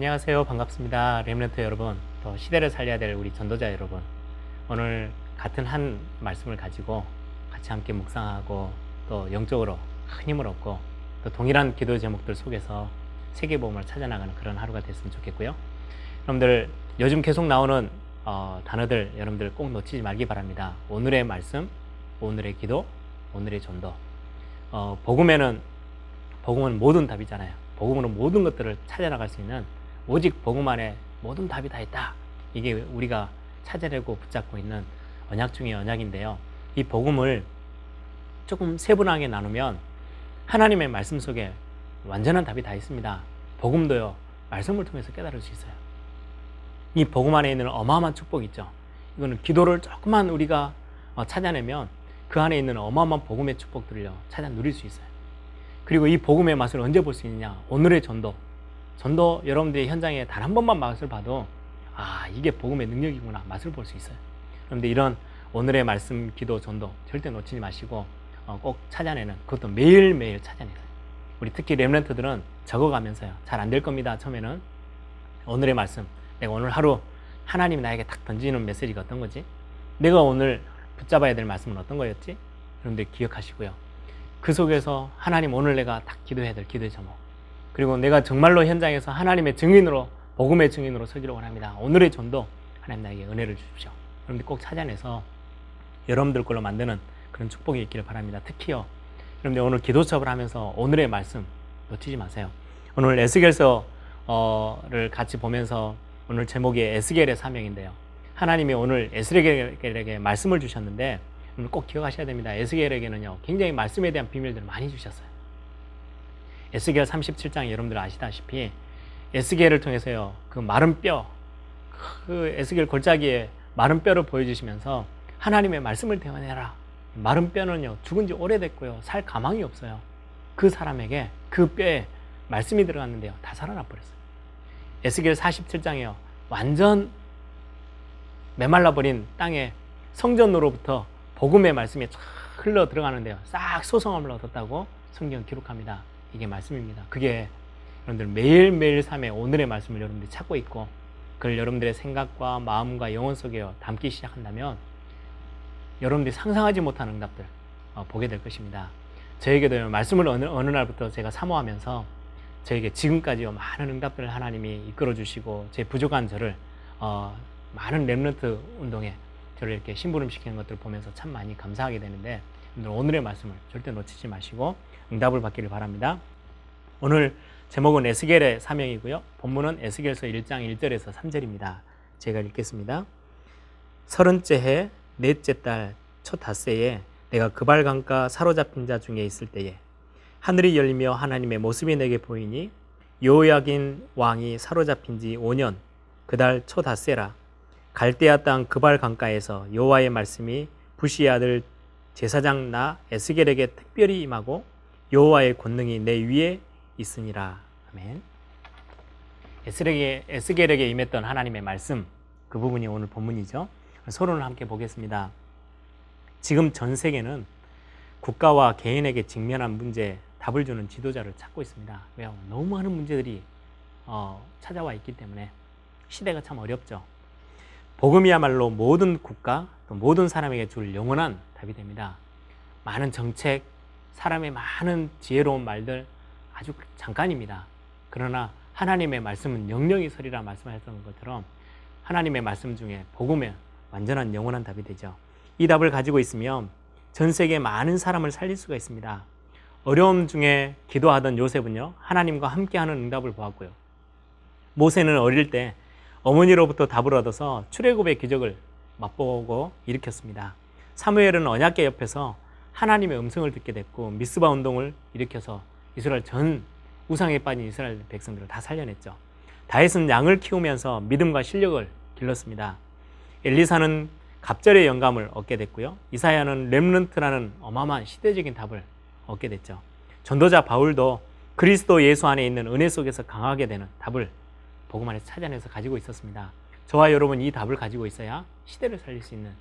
안녕하세요. 반갑습니다. 렘런트 여러분, 또 시대를 살려야 될 우리 전도자 여러분. 오늘 같은 한 말씀을 가지고 같이 함께 묵상하고 또 영적으로 큰 힘을 얻고 또 동일한 기도 제목들 속에서 세계보험을 찾아나가는 그런 하루가 됐으면 좋겠고요. 여러분들 요즘 계속 나오는 어, 단어들 여러분들 꼭 놓치지 말기 바랍니다. 오늘의 말씀, 오늘의 기도, 오늘의 전도. 어, 복음에는 복음은 모든 답이잖아요. 복음으로 모든 것들을 찾아나갈 수 있는 오직 복음 안에 모든 답이 다 있다. 이게 우리가 찾아내고 붙잡고 있는 언약 중의 언약인데요. 이 복음을 조금 세분하게 나누면 하나님의 말씀 속에 완전한 답이 다 있습니다. 복음도요, 말씀을 통해서 깨달을 수 있어요. 이 복음 안에 있는 어마어마한 축복이 있죠. 이거는 기도를 조금만 우리가 어, 찾아내면 그 안에 있는 어마어마한 복음의 축복들을요, 찾아 누릴 수 있어요. 그리고 이 복음의 맛을 언제 볼 수 있느냐? 오늘의 전도. 전도 여러분들이 현장에 단 한 번만 맛을 봐도 아, 이게 복음의 능력이구나. 맛을 볼 수 있어요. 그런데 이런 오늘의 말씀, 기도, 전도 절대 놓치지 마시고 어, 꼭 찾아내는 그것도 매일매일 찾아내는 우리 특히 렘런트들은 적어가면서요. 잘 안 될 겁니다. 처음에는 오늘의 말씀. 내가 오늘 하루 하나님이 나에게 탁 던지는 메시지가 어떤 거지? 내가 오늘 붙잡아야 될 말씀은 어떤 거였지? 여러분들 기억하시고요. 그 속에서 하나님 오늘 내가 딱 기도해야 될 기도의 제목 그리고 내가 정말로 현장에서 하나님의 증인으로 복음의 증인으로 서기를 원합니다. 오늘의 전도 하나님 나에게 은혜를 주십시오. 여러분들 꼭 찾아내서 여러분들 걸로 만드는 그런 축복이 있기를 바랍니다. 특히요. 여러분들 오늘 기도 수업을 하면서 오늘의 말씀 놓치지 마세요. 오늘 에스겔서를 같이 보면서 오늘 제목이 에스겔의 사명인데요. 하나님이 오늘 에스겔에게 말씀을 주셨는데 꼭 기억하셔야 됩니다. 에스겔에게는요, 굉장히 말씀에 대한 비밀들을 많이 주셨어요. 에스겔 37장 여러분들 아시다시피 에스겔을 통해서요, 그 마른 뼈, 그 에스겔 골짜기에 마른 뼈를 보여주시면서 하나님의 말씀을 대원해라. 마른 뼈는요, 죽은 지 오래됐고요, 살 가망이 없어요. 그 사람에게 그 뼈에 말씀이 들어갔는데요, 다 살아나 버렸어요. 에스겔 47장에요, 완전 메말라버린 땅에 성전으로부터 복음의 말씀이 쫙 흘러 들어가는데요. 싹 소성함을 얻었다고 성경 기록합니다. 이게 말씀입니다. 그게 여러분들 매일매일 삶에 오늘의 말씀을 여러분들이 찾고 있고 그걸 여러분들의 생각과 마음과 영혼 속에 담기 시작한다면 여러분들이 상상하지 못한 응답들 어, 보게 될 것입니다. 저에게도 말씀을 어느, 어느 날부터 제가 사모하면서 저에게 지금까지요 많은 응답들을 하나님이 이끌어 주시고 제 부족한 저를 어, 많은 랩런트 운동에 저를 이렇게 심부름시키는 것들을 보면서 참 많이 감사하게 되는데 오늘의 말씀을 절대 놓치지 마시고 응답을 받기를 바랍니다. 오늘 제목은 에스겔의 사명이고요. 본문은 에스겔서 1장 1절에서 3절입니다. 제가 읽겠습니다. 서른째 해 넷째 달 첫 닷새에 내가 그발강가 사로잡힌 자 중에 있을 때에 하늘이 열리며 하나님의 모습이 내게 보이니 요야긴 왕이 사로잡힌 지 5년 그달 초 닷새라 갈대아 땅 그발 강가에서 여호와의 말씀이 부시 아들 제사장 나 에스겔에게 특별히 임하고 여호와의 권능이 내 위에 있으니라. 아멘. 에스겔에게, 에스겔에게 임했던 하나님의 말씀 그 부분이 오늘 본문이죠. 서론을 함께 보겠습니다. 지금 전 세계는 국가와 개인에게 직면한 문제 답을 주는 지도자를 찾고 있습니다. 왜요? 너무 많은 문제들이 어, 찾아와 있기 때문에 시대가 참 어렵죠. 복음이야말로 모든 국가 또 모든 사람에게 줄 영원한 답이 됩니다. 많은 정책, 사람의 많은 지혜로운 말들 아주 잠깐입니다. 그러나 하나님의 말씀은 영영이 서리라 말씀하셨던 것처럼 하나님의 말씀 중에 복음의 완전한 영원한 답이 되죠. 이 답을 가지고 있으면 전 세계 많은 사람을 살릴 수가 있습니다. 어려움 중에 기도하던 요셉은요, 하나님과 함께하는 응답을 보았고요. 모세는 어릴 때 어머니로부터 답을 얻어서 출애굽의 기적을 맛보고 일으켰습니다. 사무엘은 언약계 옆에서 하나님의 음성을 듣게 됐고 미스바 운동을 일으켜서 이스라엘 전 우상에 빠진 이스라엘 백성들을 다 살려냈죠. 다윗은 양을 키우면서 믿음과 실력을 길렀습니다. 엘리사는 갑절의 영감을 얻게 됐고요. 이사야는 렘런트라는 어마어마한 시대적인 답을 얻게 됐죠. 전도자 바울도 그리스도 예수 안에 있는 은혜 속에서 강하게 되는 답을 복음 안에서 찾아내서 가지고 있었습니다. 저와 여러분 이 답을 가지고 있어야 시대를 살릴 수 있는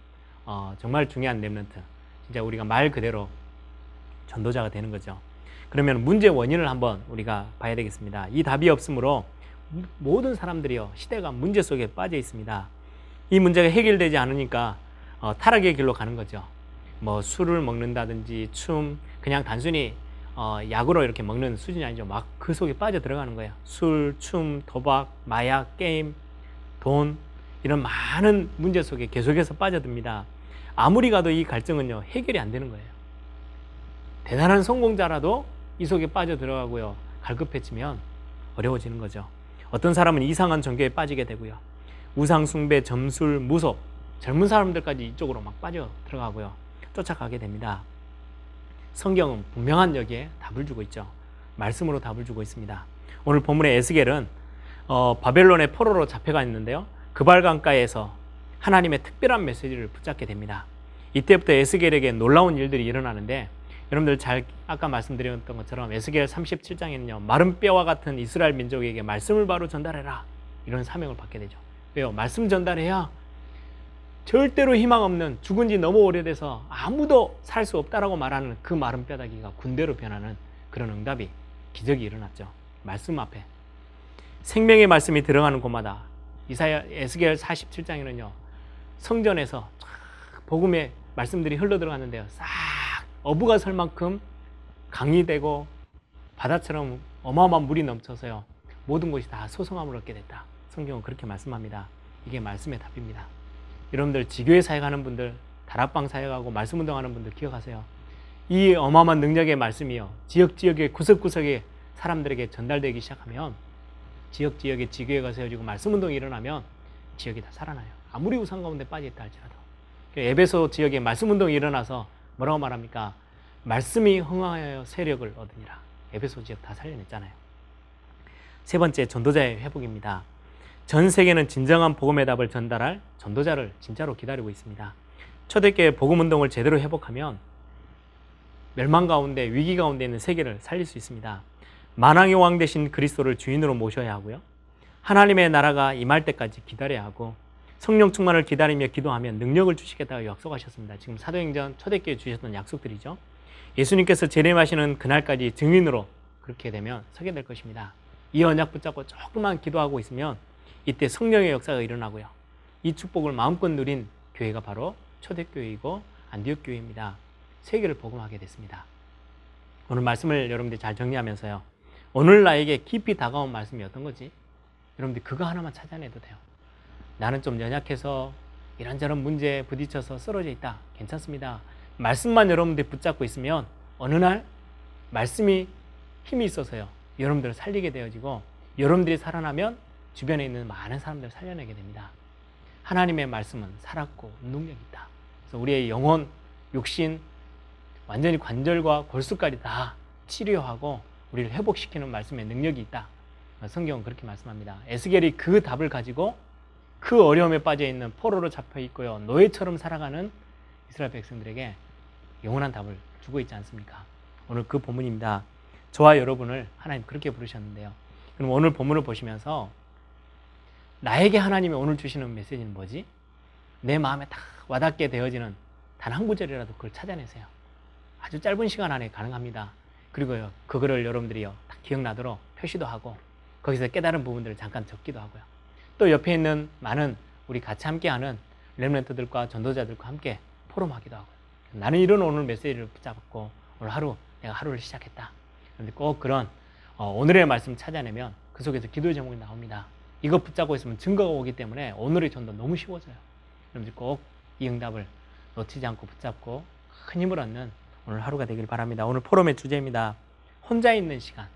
어, 정말 중요한 remnant. 진짜 우리가 말 그대로 전도자가 되는 거죠. 그러면 문제 원인을 한번 우리가 봐야 되겠습니다. 이 답이 없으므로 모든 사람들이요 시대가 문제 속에 빠져 있습니다. 이 문제가 해결되지 않으니까 어, 타락의 길로 가는 거죠. 뭐 술을 먹는다든지 춤 그냥 단순히 어, 약으로 이렇게 먹는 수준이 아니죠. 막 그 속에 빠져 들어가는 거예요. 술, 춤, 도박, 마약, 게임, 돈 이런 많은 문제 속에 계속해서 빠져듭니다. 아무리 가도 이 갈증은요 해결이 안 되는 거예요. 대단한 성공자라도 이 속에 빠져 들어가고요 갈급해지면 어려워지는 거죠. 어떤 사람은 이상한 종교에 빠지게 되고요. 우상 숭배, 점술, 무속 젊은 사람들까지 이쪽으로 막 빠져 들어가고요. 쫓아가게 됩니다. 성경은 분명한 여기에 답을 주고 있죠. 말씀으로 답을 주고 있습니다. 오늘 본문의 에스겔은 어, 바벨론의 포로로 잡혀가 있는데요. 그발강가에서 하나님의 특별한 메시지를 붙잡게 됩니다. 이때부터 에스겔에게 놀라운 일들이 일어나는데 여러분들 잘 아까 말씀드렸던 것처럼 에스겔 37장에는요. 마른 뼈와 같은 이스라엘 민족에게 말씀을 바로 전달해라. 이런 사명을 받게 되죠. 왜요? 말씀 전달해야 절대로 희망 없는 죽은 지 너무 오래돼서 아무도 살 수 없다라고 말하는 그 마른 뼈다귀가 군대로 변하는 그런 응답이 기적이 일어났죠. 말씀 앞에 생명의 말씀이 들어가는 곳마다 이사야 에스겔 47장에는요. 성전에서 복음의 말씀들이 흘러 들어갔는데요. 싹 어부가 설 만큼 강이 되고 바다처럼 어마어마한 물이 넘쳐서요. 모든 것이 다 소성함을 얻게 됐다. 성경은 그렇게 말씀합니다. 이게 말씀의 답입니다. 여러분들 지교회 사역하는 분들, 다락방 사역하고 말씀 운동하는 분들 기억하세요. 이 어마어마한 능력의 말씀이요. 지역 지역의 구석구석에 사람들에게 전달되기 시작하면 지역 지역에 지교회가 세워지고 말씀 운동이 일어나면 지역이 다 살아나요. 아무리 우상 가운데 빠져 있다 할지라도. 에베소 지역에 말씀 운동이 일어나서 뭐라고 말합니까? 말씀이 흥하여 세력을 얻으니라. 에베소 지역 다 살려냈잖아요. 세 번째 전도자의 회복입니다. 전 세계는 진정한 복음의 답을 전달할 전도자를 진짜로 기다리고 있습니다. 초대교회 복음 운동을 제대로 회복하면 멸망 가운데 위기 가운데 있는 세계를 살릴 수 있습니다. 만왕의 왕 대신 그리스도를 주인으로 모셔야 하고요. 하나님의 나라가 임할 때까지 기다려야 하고 성령 충만을 기다리며 기도하면 능력을 주시겠다고 약속하셨습니다. 지금 사도행전 초대교회 주셨던 약속들이죠. 예수님께서 재림하시는 그날까지 증인으로 그렇게 되면 서게 될 것입니다. 이 언약 붙잡고 조금만 기도하고 있으면 이때 성령의 역사가 일어나고요. 이 축복을 마음껏 누린 교회가 바로 초대교회이고 안디옥 교회입니다. 세계를 복음하게 됐습니다. 오늘 말씀을 여러분들이 잘 정리하면서요. 오늘 나에게 깊이 다가온 말씀이 어떤 거지? 여러분들 그거 하나만 찾아내도 돼요. 나는 좀 연약해서 이런저런 문제에 부딪혀서 쓰러져 있다. 괜찮습니다. 말씀만 여러분들이 붙잡고 있으면 어느 날 말씀이 힘이 있어서요. 여러분들을 살리게 되어지고 여러분들이 살아나면 주변에 있는 많은 사람들을 살려내게 됩니다. 하나님의 말씀은 살았고 능력이 있다. 그래서 우리의 영혼, 육신, 완전히 관절과 골수까지 다 치료하고 우리를 회복시키는 말씀의 능력이 있다. 성경은 그렇게 말씀합니다. 에스겔이 그 답을 가지고 그 어려움에 빠져 있는 포로로 잡혀 있고요. 노예처럼 살아가는 이스라엘 백성들에게 영원한 답을 주고 있지 않습니까? 오늘 그 본문입니다. 저와 여러분을 하나님 그렇게 부르셨는데요. 그럼 오늘 본문을 보시면서 나에게 하나님이 오늘 주시는 메시지는 뭐지? 내 마음에 딱 와닿게 되어지는 단 한 구절이라도 그걸 찾아내세요. 아주 짧은 시간 안에 가능합니다. 그리고요, 그거를 여러분들이요, 딱 기억나도록 표시도 하고, 거기서 깨달은 부분들을 잠깐 적기도 하고요. 또 옆에 있는 많은 우리 같이 함께하는 렘런트들과 전도자들과 함께 포럼하기도 하고요. 나는 이런 오늘 메시지를 붙잡았고, 오늘 하루 내가 하루를 시작했다. 그런데 꼭 그런 어, 오늘의 말씀 찾아내면 그 속에서 기도 제목이 나옵니다. 이거 붙잡고 있으면 증거가 오기 때문에 오늘의 전도 너무 쉬워져요. 여러분들 꼭 이 응답을 놓치지 않고 붙잡고 큰 힘을 얻는 오늘 하루가 되길 바랍니다. 오늘 포럼의 주제입니다. 혼자 있는 시간.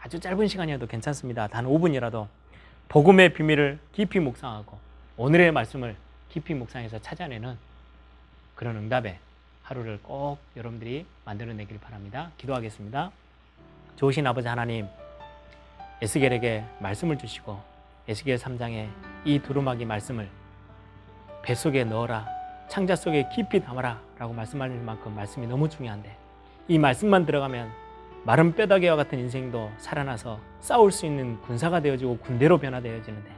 아주 짧은 시간이어도 괜찮습니다. 단 5분이라도 복음의 비밀을 깊이 묵상하고 오늘의 말씀을 깊이 묵상해서 찾아내는 그런 응답의 하루를 꼭 여러분들이 만들어내길 바랍니다. 기도하겠습니다. 좋으신 아버지 하나님, 에스겔에게 말씀을 주시고 에스겔 3장에 이 두루마기 말씀을 뱃속에 넣어라 창자 속에 깊이 담아라 라고 말씀하는 만큼 말씀이 너무 중요한데 이 말씀만 들어가면 마른 뼈다귀와 같은 인생도 살아나서 싸울 수 있는 군사가 되어지고 군대로 변화되어지는데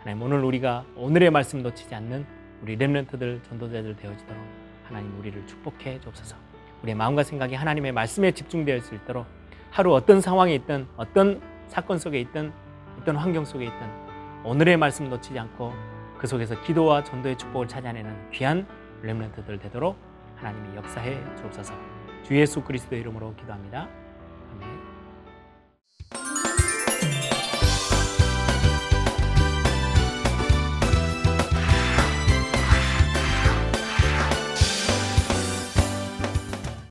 하나님 오늘 우리가 오늘의 말씀 놓치지 않는 우리 렘런트들 전도자들 되어지도록 하나님 우리를 축복해 주옵소서 우리의 마음과 생각이 하나님의 말씀에 집중되어 있을 있도록 하루 어떤 상황에 있든 어떤 사건 속에 있든 어떤 환경 속에 있든 오늘의 말씀 놓치지 않고 그 속에서 기도와 전도의 축복을 찾아내는 귀한 렘런트들 되도록 하나님이 역사해 주옵소서. 주 예수 그리스도의 이름으로 기도합니다. 아멘.